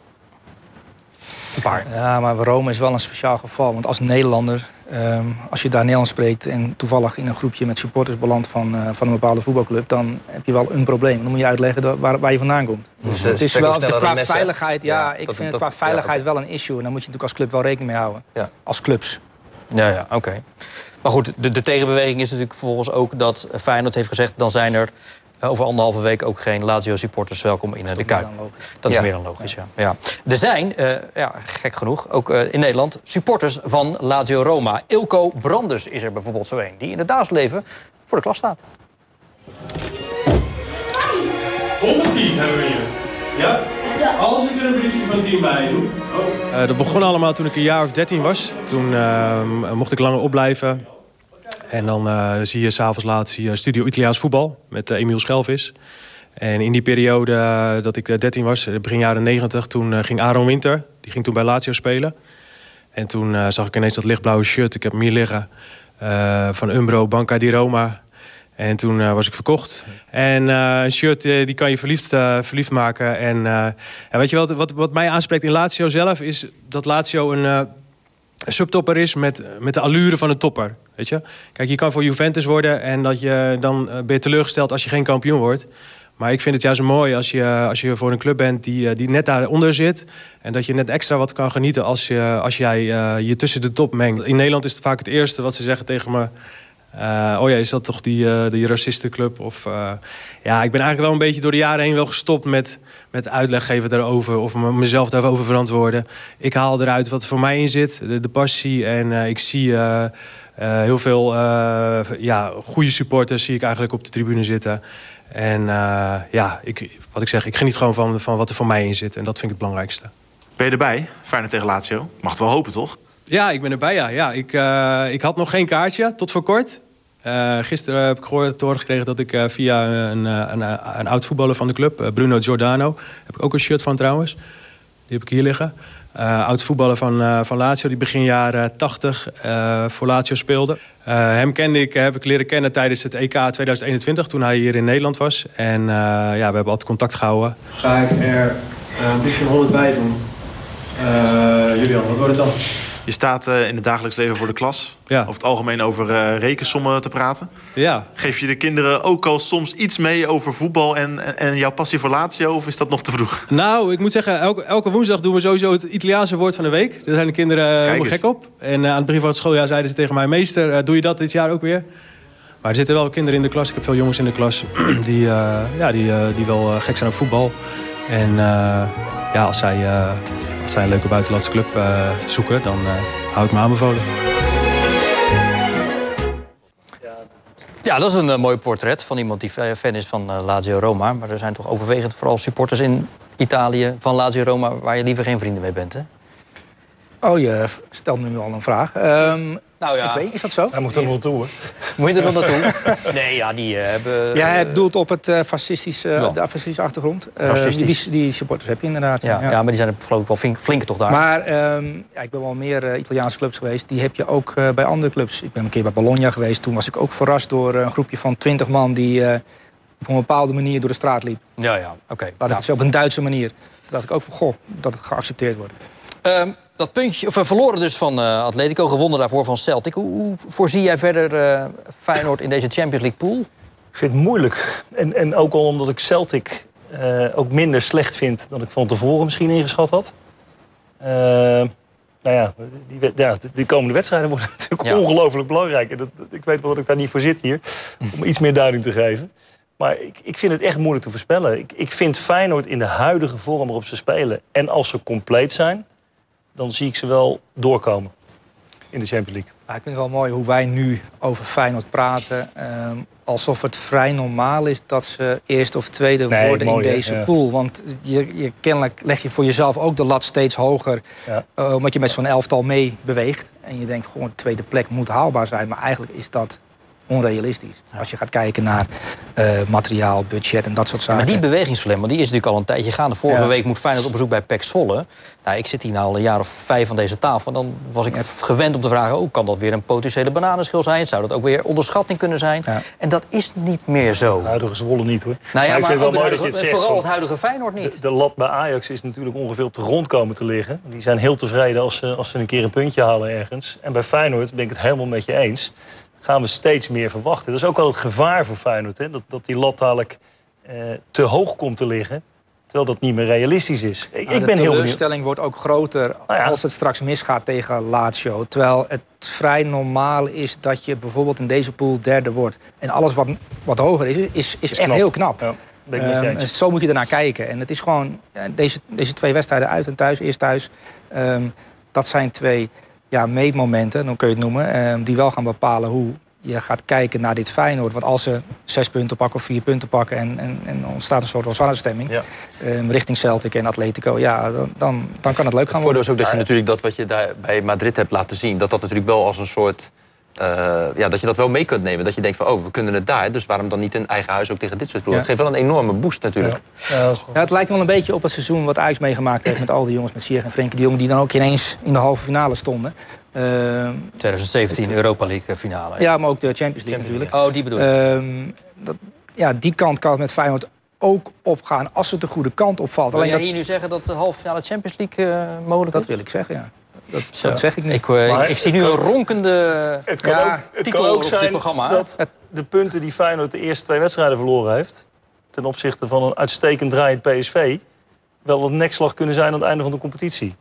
D: Een paar.
C: Ja, maar Rome is wel een speciaal geval. Want als Nederlander, ehm, als je daar Nederlands spreekt... en toevallig in een groepje met supporters belandt van, eh, van een bepaalde voetbalclub... dan heb je wel een probleem. Dan moet je uitleggen waar, waar je vandaan komt.
D: Dus,
C: het is wel,
D: sneller
C: qua veiligheid, ja,
D: Ja,
C: ik vind het qua veiligheid wel een issue. En daar moet je natuurlijk als club wel rekening mee houden.
D: Ja.
C: Als clubs.
B: Ja, ja, oké. Maar goed, de, de tegenbeweging is natuurlijk vervolgens ook dat Feyenoord heeft gezegd... dan zijn er eh, over anderhalve week ook geen Lazio-supporters welkom in eh, de Kuip. Dat is
D: Ja.
B: meer dan logisch, ja. ja. Er zijn, eh, ja, gek genoeg, ook eh, in Nederland... supporters van Lazio Roma. Ilko Branders is er bijvoorbeeld zo een... die in het dagelijks leven voor de klas staat.
H: 110 hebben we hier. Ja? Als ik er een briefje van 10 bij doe. Oh.
I: Eh, dat begon allemaal toen ik een jaar of 13 was. Toen eh, mocht ik langer opblijven. En dan eh, zie je s'avonds laat zie je Studio Italiaans voetbal met eh, Emiel Schelvis. En in die periode eh, dat ik eh, 13 was, begin jaren 90, toen ging Aaron Winter. Die ging toen bij Lazio spelen. En toen zag ik ineens dat lichtblauwe shirt. Ik heb hem hier liggen. van Umbro, Banca di Roma. En toen was ik verkocht. En een shirt die kan je verliefd, verliefd maken. En ja, weet je wel, wat, wat mij aanspreekt in Lazio zelf... is dat Lazio een, een subtopper is met, met de allure van een topper. Je? Kijk, je kan voor Juventus worden en dat je, dan eh, ben je teleurgesteld als je geen kampioen wordt. Maar ik vind het juist mooi als je, als je voor een club bent die, eh, die net daaronder zit. En dat je net extra wat kan genieten als, je, als jij eh, je tussen de top mengt. In Nederland is het vaak het eerste wat ze zeggen tegen me. oh ja, is dat toch die, die racistenclub? Of, ja, ik ben eigenlijk wel een beetje door de jaren heen wel gestopt met, met uitleg geven daarover. Of me- mezelf daarover verantwoorden. Ik haal eruit wat voor mij in zit, de, de passie. En ik zie eh, heel veel eh, ja, goede supporters zie ik eigenlijk op de tribune zitten. En eh, ja, ik, wat ik zeg, ik geniet gewoon van, van wat er voor mij in zit. En dat vind ik het belangrijkste.
J: Ben je erbij? Feyenoord tegen Lazio. Mag het wel hopen, toch?
I: Ja, ik ben erbij, ja. ja ik, ik had nog geen kaartje, tot voor kort. Gisteren heb ik gehoord, te horen gekregen dat ik via een, een, een, een oud voetballer van de club, Bruno Giordano, heb ik ook een shirt van trouwens. Die heb ik hier liggen. Eh, oud voetballer van, eh, van Lazio, die begin jaren 80 eh, voor Lazio speelde. Hem kende ik, heb ik leren kennen tijdens het EK 2021, toen hij hier in Nederland was. En ja, we hebben altijd contact gehouden. Ga ik er een van 100 bij doen? Julian, wat wordt het dan?
J: Je staat eh, in het dagelijks leven voor de klas.
I: Ja.
J: Over het algemeen over eh, rekensommen te praten.
I: Ja,
J: Geef je de kinderen ook al soms iets mee over voetbal en, en, jouw passie voor Lazio? Of is dat nog te vroeg?
I: Nou, ik moet zeggen, elke, elke woensdag doen we sowieso het Italiaanse woord van de week. Daar zijn de kinderen eh, helemaal gek op. En aan het begin van het schooljaar zeiden ze tegen mij... meester, doe je dat dit jaar ook weer? Maar er zitten wel kinderen in de klas. Ik heb veel jongens in de klas die, ja, die, die wel gek zijn op voetbal. En ja, als zij, als zij een leuke buitenlandse club eh, zoeken... dan eh, hou ik me aanbevolen.
B: Ja, dat is een eh, mooi portret van iemand die fa- fan is van Lazio Roma. Maar er zijn toch overwegend vooral supporters in Italië van Lazio Roma... waar je liever geen vrienden mee bent, hè?
C: Oh, je stelt me nu al een vraag. Ehm,
B: Nou
C: Ik weet, is dat zo?
E: Hij moet er nog naartoe, hoor.
B: Moet je er nog naartoe? nee, ja, die eh, hebben...
C: Ja, hij bedoelt op het eh, fascistische,
B: Ja.
C: de fascistische achtergrond. Eh,
B: Racistisch.
C: die, die supporters heb je inderdaad.
B: ja, ja. maar die zijn er geloof ik wel flink, flink toch daar.
C: Maar ehm, ja, ik ben wel meer eh, Italiaanse clubs geweest. Die heb je ook eh, bij andere clubs. Ik ben een keer bij Bologna geweest. Toen was ik ook verrast door eh, een groepje van 20 man... die eh, op een bepaalde manier door de straat liep.
B: Ja, ja, oké.
C: Laat ik het zo op een Duitse manier. Toen dacht ik ook van, goh, dat het geaccepteerd wordt.
B: Ehm, dat puntje, of verloren dus van eh, Atletico, gewonnen daarvoor van Celtic. Hoe, hoe voorzie jij verder eh, Feyenoord in deze Champions League pool?
E: Ik vind het moeilijk. En, en ook al omdat ik Celtic eh, ook minder slecht vind dan ik van tevoren misschien ingeschat had. Eh, nou ja die, ja, die komende wedstrijden worden natuurlijk
B: Ja.
E: ongelooflijk belangrijk. En dat, dat- ik weet wel dat ik daar niet voor zit hier, om iets meer duiding te geven. Maar ik, ik vind het echt moeilijk te voorspellen. Ik, ik vind Feyenoord in de huidige vorm waarop ze spelen... en als ze compleet zijn, dan zie ik ze wel doorkomen in de Champions League.
C: Ik vind het wel mooi hoe wij nu over Feyenoord praten. ehm, alsof het vrij normaal is dat ze eerste of tweede
E: Nee,
C: worden
E: mooi,
C: in deze
E: Ja.
C: pool. Want je, je, kennelijk leg je voor jezelf ook de lat steeds hoger.
E: Ja.
C: eh, omdat je met zo'n elftal mee beweegt. En je denkt, gewoon de tweede plek moet haalbaar zijn. Maar eigenlijk is dat onrealistisch. Als je gaat kijken naar eh, materiaal, budget en dat soort zaken.
B: Maar die bewegingsverlemming die is natuurlijk al een tijdje gaande. Vorige
C: Ja.
B: week moet Feyenoord op bezoek bij PEC Zwolle. Nou, ik zit hier nou al een jaar of vijf van deze tafel. En dan was ik gewend om te vragen... Oh, kan dat weer een potentiële bananenschil zijn? Zou dat ook weer onderschatting kunnen zijn?
C: Ja.
B: En dat is niet meer zo.
E: De huidige Zwolle niet hoor.
B: Nou ja, maar,
E: vind het
B: ook
E: wel
B: het
E: mooi dat je
B: huidige-
E: het zegt.
B: vooral het huidige Feyenoord niet.
E: De, de lat bij Ajax is natuurlijk ongeveer op de grond komen te liggen. Die zijn heel tevreden als ze, als ze een keer een puntje halen ergens. En bij Feyenoord ben ik het helemaal met je eens. Gaan we steeds meer verwachten. Dat is ook wel het gevaar voor Feyenoord. Hè? Dat, dat die lat dadelijk eh, te hoog komt te liggen. Terwijl dat niet meer realistisch is. Ik,
C: Nou,
E: ik
C: de
E: heel
C: teleurstelling wordt ook groter
E: Nou ja.
C: als het straks misgaat tegen Lazio. Terwijl het vrij normaal is dat je bijvoorbeeld in deze pool derde wordt. En alles wat, wat hoger is, is, is, echt
E: knap.
C: heel knap.
E: Ja,
C: Ehm, zo moet je ernaar kijken. En het is gewoon, ja, deze, deze twee wedstrijden uit en thuis, eerst thuis... ehm, dat zijn twee ja, meetmomenten, dan kun je het noemen... ehm, die wel gaan bepalen hoe je gaat kijken naar dit Feyenoord. Want als ze zes punten pakken of vier punten pakken... en, en, en ontstaat een soort Rosanna-stemming
D: Ja.
C: ehm, richting Celtic en Atletico... ja, dan, dan, dan kan het leuk gaan
D: Het voordeel
C: worden.
D: is ook dat je natuurlijk dat wat je daar bij Madrid hebt laten zien... dat dat natuurlijk wel als een soort... eh, ja, dat je dat wel mee kunt nemen. Dat je denkt van, oh, we kunnen het daar. Dus waarom dan niet in eigen huis ook tegen dit soort ploegen?
C: Ja.
D: Dat geeft wel een enorme boost natuurlijk.
E: Ja, dat
C: het lijkt wel een beetje op het seizoen wat Ajax meegemaakt heeft... met al die jongens, met Sierg en Frenkie de Jong... die dan ook ineens in de halve finale stonden. Ehm,
B: 2017 Europa League finale.
C: ja, maar ook de Champions League natuurlijk.
B: Oh, die bedoel ik.
C: Ehm, dat, ja, die kant kan het met Feyenoord ook opgaan als het de goede kant opvalt.
B: Wil
C: Alleen
B: jij
C: dat,
B: hier nu zeggen dat de halve finale Champions League eh, mogelijk
C: dat
B: is?
C: wil ik zeggen, ja. Dat, dat zeg ik niet.
B: Ik, eh,
E: Maar
B: ik, ik zie nu
E: kan-
B: een ronkende
E: Het kan,
B: ja,
E: ook, het
B: titel
E: kan ook
B: op
E: zijn
B: dit programma.
E: dat de punten die Feyenoord de eerste twee wedstrijden verloren heeft... ten opzichte van een uitstekend draaiend PSV... wel een nekslag kunnen zijn aan het einde van de competitie.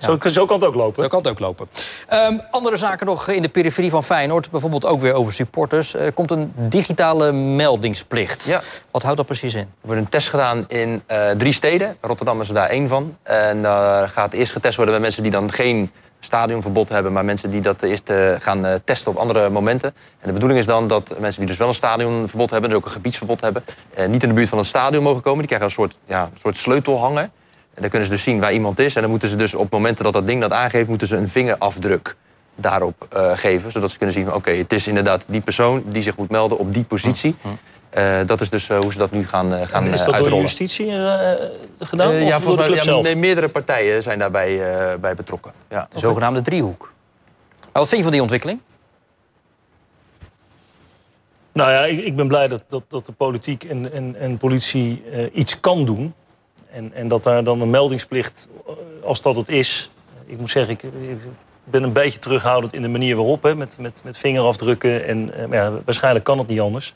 E: Zo, zo kan het ook lopen.
B: Zo kan het ook lopen. Ehm, andere zaken nog in de periferie van Feyenoord. Bijvoorbeeld ook weer over supporters. Er komt een digitale meldingsplicht.
D: Ja.
B: Wat houdt dat precies in?
D: Er wordt een test gedaan in eh, drie steden. Rotterdam is er daar één van. En daar gaat eerst getest worden bij mensen die dan geen stadionverbod hebben... maar mensen die dat eerst eh, gaan eh, testen op andere momenten. En de bedoeling is dan dat mensen die dus wel een stadionverbod hebben... dus ook een gebiedsverbod hebben... eh, niet in de buurt van het stadion mogen komen. Die krijgen een soort, ja, een soort sleutel hangen. En dan kunnen ze dus zien waar iemand is. En dan moeten ze dus op momenten dat dat ding dat aangeeft... moeten ze een vingerafdruk daarop eh, geven. Zodat ze kunnen zien, van, oké, het is inderdaad die persoon... die zich moet melden op die positie. Eh, dat is dus eh, hoe ze dat nu gaan, gaan
E: En is
D: eh,
E: dat door de
D: uitrollen.
E: justitie gedaan? Of
D: ja,
E: door de
D: volgens
E: club
D: mij ja,
E: zelf?
D: nee, meerdere partijen zijn daarbij eh, bij betrokken. Ja.
B: De zogenaamde driehoek. Maar wat vind je van die ontwikkeling?
E: Nou ja, ik, ik ben blij dat, dat, dat de politiek en, en, en politie iets kan doen. En, en dat daar dan een meldingsplicht, eh, als dat het is... Ik moet zeggen, ik, ik ben een beetje terughoudend in de manier waarop. Hè, met, met, met vingerafdrukken. En, eh, maar ja, waarschijnlijk kan het niet anders.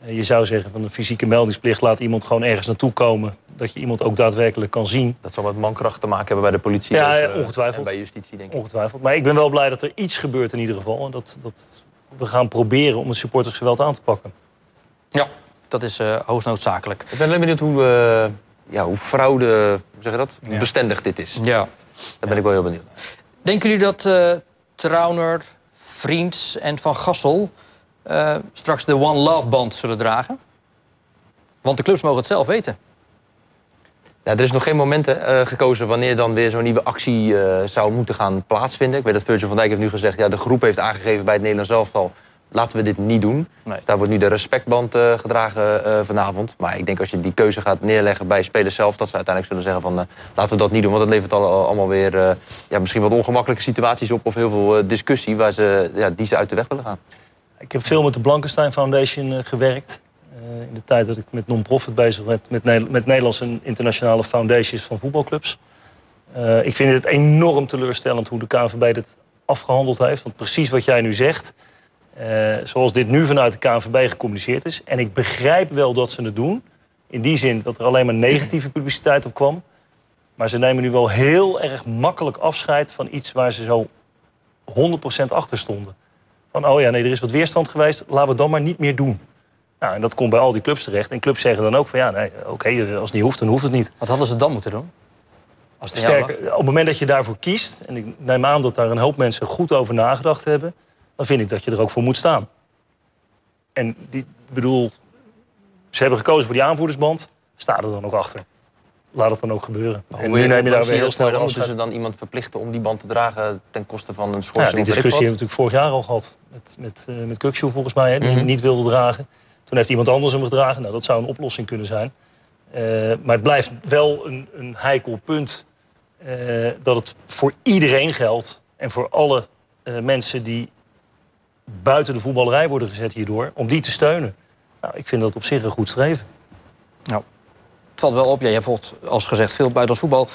E: Eh, je zou zeggen van een fysieke meldingsplicht... laat iemand gewoon ergens naartoe komen. Dat je iemand ook daadwerkelijk kan zien.
D: Dat zal met mankracht te maken hebben bij de politie.
E: Ja, ongetwijfeld.
D: En bij justitie, denk ik.
E: Ongetwijfeld. Maar ik ben wel blij dat er iets gebeurt in ieder geval. En dat, dat we gaan proberen om het supportersgeweld aan te pakken.
B: Ja, dat is eh hoogst noodzakelijk.
D: Ik ben alleen benieuwd hoe, eh, ja, hoe fraude, hoe zeg je dat?
B: Ja.
D: bestendig dit is.
B: Ja.
D: Daar ben ik wel heel benieuwd naar.
B: Denken jullie dat eh Trauner, Vriends en Van Gassel... eh, straks de One Love band zullen dragen? Want de clubs mogen het zelf weten.
D: Ja, er is nog geen moment eh, gekozen wanneer dan weer zo'n nieuwe actie zou moeten gaan plaatsvinden. Ik weet dat Virgil van Dijk heeft nu gezegd... Ja, de groep heeft aangegeven bij het Nederlands elftal... laten we dit niet doen.
B: Nee.
D: Daar wordt nu de respectband eh, gedragen eh, vanavond. Maar ik denk als je die keuze gaat neerleggen bij spelers zelf... dat ze uiteindelijk zullen zeggen van eh, laten we dat niet doen. Want dat levert al, al- allemaal weer ja, misschien wat ongemakkelijke situaties op... of heel veel discussie waar ze, ja, die ze uit de weg willen gaan.
E: Ik heb veel met de Blankenstein Foundation gewerkt. In de tijd dat ik met non-profit bezig was met, met, met Nederlandse en internationale foundations van voetbalclubs. Ik vind het enorm teleurstellend hoe de KNVB dit afgehandeld heeft. Want precies wat jij nu zegt, eh, zoals dit nu vanuit de KNVB gecommuniceerd is. En ik begrijp wel dat ze het doen. In die zin dat er alleen maar negatieve publiciteit op kwam. Maar ze nemen nu wel heel erg makkelijk afscheid van iets waar ze zo 100% achter stonden. Van, oh ja, nee, er is wat weerstand geweest, laten we het dan maar niet meer doen. Nou, en dat komt bij al die clubs terecht. En clubs zeggen dan ook van, ja, nee, oké, als het niet hoeft, dan hoeft het niet.
B: Wat hadden ze dan moeten doen? Als het
E: Sterker, op het moment dat je daarvoor kiest... en ik neem aan dat daar een hoop mensen goed over nagedacht hebben... dan vind ik dat je er ook voor moet staan. En die, ik bedoel, ze hebben gekozen voor die aanvoerdersband. Sta er dan ook achter. Laat het dan ook gebeuren.
D: Maar
E: en nu neem je daar weer heel snel
D: Dan moeten ze dan iemand verplichten om die band te dragen... ten koste van een
E: Ja,
D: schorsing.
E: die
D: weet ik
E: discussie hebben we natuurlijk vorig jaar al gehad. Met, met, eh met Kukshoe volgens mij, hè, die
D: Mhm.
E: hem niet wilde dragen. Toen heeft iemand anders hem gedragen. Nou, dat zou een oplossing kunnen zijn. Eh, maar het blijft wel een, een heikel punt... eh, dat het voor iedereen geldt. En voor alle mensen die buiten de voetballerij worden gezet hierdoor... om die te steunen. Nou, ik vind dat op zich een goed streven.
B: Nou, het valt wel op. Ja, jij volgt, als gezegd, veel buitenlands voetbal.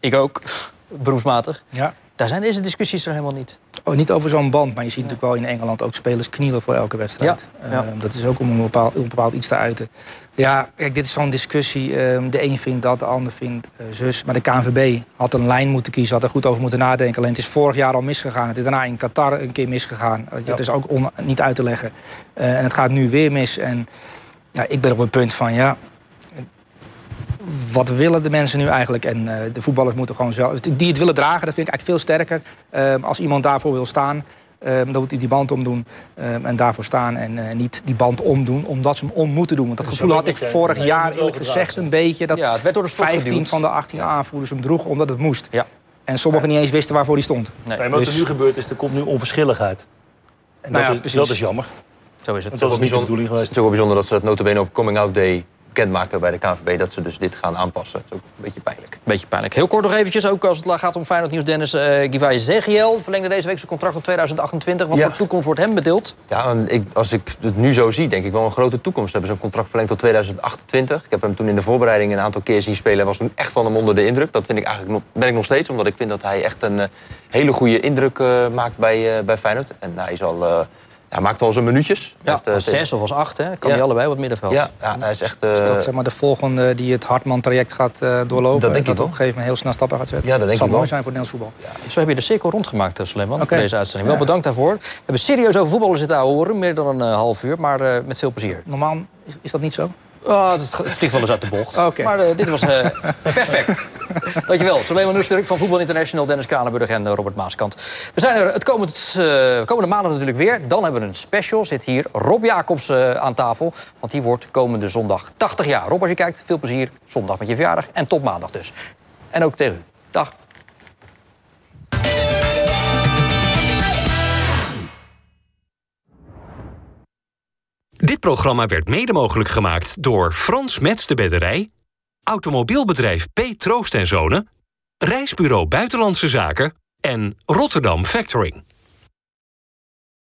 B: Ik ook, beroepsmatig.
C: Ja.
B: Daar zijn deze discussies er helemaal niet.
C: Oh, niet over zo'n band, maar je ziet natuurlijk wel in Engeland ook spelers knielen voor elke wedstrijd.
B: Ja, ja.
C: Ehm, dat is ook om een bepaald, om een bepaald iets te uiten. Ja, kijk, dit is zo'n discussie. Ehm, de een vindt dat, de ander vindt eh, zus. Maar de KNVB had een lijn moeten kiezen, had er goed over moeten nadenken. Alleen het is vorig jaar al misgegaan. Het is daarna in Qatar een keer misgegaan. Dat is ook on- niet uit te leggen. Eh, en het gaat nu weer mis. En ja, ik ben op het punt van, ja, wat willen de mensen nu eigenlijk? En eh, de voetballers moeten gewoon zelf... Die het willen dragen, dat vind ik eigenlijk veel sterker. Ehm, als iemand daarvoor wil staan, ehm, dan moet hij die band omdoen. ehm, en daarvoor staan en eh, niet die band omdoen, omdat ze hem om moeten doen. Want dat
E: Dat
C: gevoel had ik vorig
E: nee,
C: jaar eerlijk gezegd een beetje... dat
B: Ja, het werd door de sport
C: 15
B: geduwd.
C: van de 18 aanvoerders hem droegen omdat het moest.
B: Ja.
C: En sommigen niet eens wisten waarvoor die stond.
B: Nee,
E: Nee, maar wat
C: dus-
E: er nu gebeurt is, er komt nu onverschilligheid. En
C: Nou ja,
E: dat, is,
C: precies.
E: dat is jammer.
B: Zo is het.
E: Want dat is niet de bedoeling
D: Het
E: geweest.
D: is ook wel bijzonder dat ze dat notabene op Coming Out Day bekendmaken bij de KNVB... dat ze dus dit gaan aanpassen. Dat is ook een beetje pijnlijk.
B: Beetje pijnlijk. Heel kort nog eventjes, ook als het gaat om Feyenoord nieuws... Dennis uh, Givay Zegiel verlengde deze week zijn contract tot 2028. Wat
D: Ja.
B: voor toekomst wordt hem bedeeld?
D: Ja, en ik, als ik het nu zo zie, denk ik wel een grote toekomst. We hebben zo'n contract verlengd tot 2028. Ik heb hem toen in de voorbereiding een aantal keer zien spelen... en was toen echt van hem onder de indruk. Dat vind ik eigenlijk nog, ben ik nog steeds, omdat ik vind dat hij echt een eh, hele goede indruk eh, maakt bij, eh, bij Feyenoord. En hij is al, eh, ja, maakt al zijn minuutjes.
B: Ja,
D: Heeft, eh,
B: als zes of als acht, hè? Kan
D: Ja.
B: hij allebei op het middenveld.
D: Ja, ja, hij is echt... eh,
C: Is dat zeg maar de volgende die het Hartman-traject gaat eh, doorlopen?
D: Dat denk
C: en
D: ik
C: dat
D: wel.
C: op een gegeven moment heel snel stappen gaat zetten?
D: Ja, dat denk
C: zou
D: ik
C: mooi
D: wel.
C: zijn voor het Nederlands voetbal.
B: Zo heb je de cirkel rondgemaakt, eh, Suleiman,
C: Oké.
B: voor deze uitzending. Wel bedankt daarvoor. We hebben serieus over voetballen zitten horen, meer dan een eh, half uur, maar eh, met veel plezier.
C: Normaal is, is dat niet zo?
B: Ah, het vliegt wel eens uit de bocht. Maar eh, dit was eh, perfect. Dankjewel. Suleiman Nusterk van Voetbal International, Dennis Kranenburg en eh, Robert Maaskant. We zijn er het komend, komende maandag natuurlijk weer. Dan hebben we een special. Zit hier Rob Jacobs aan tafel. Want die wordt komende zondag 80 jaar. Rob, als je kijkt, veel plezier. Zondag met je verjaardag. En tot maandag dus. En ook tegen u. Dag.
A: Dit programma werd mede mogelijk gemaakt door Frans Mets de Bedderij, Automobielbedrijf P. Troost en Zonen, Reisbureau Buitenlandse Zaken en Rotterdam Factoring.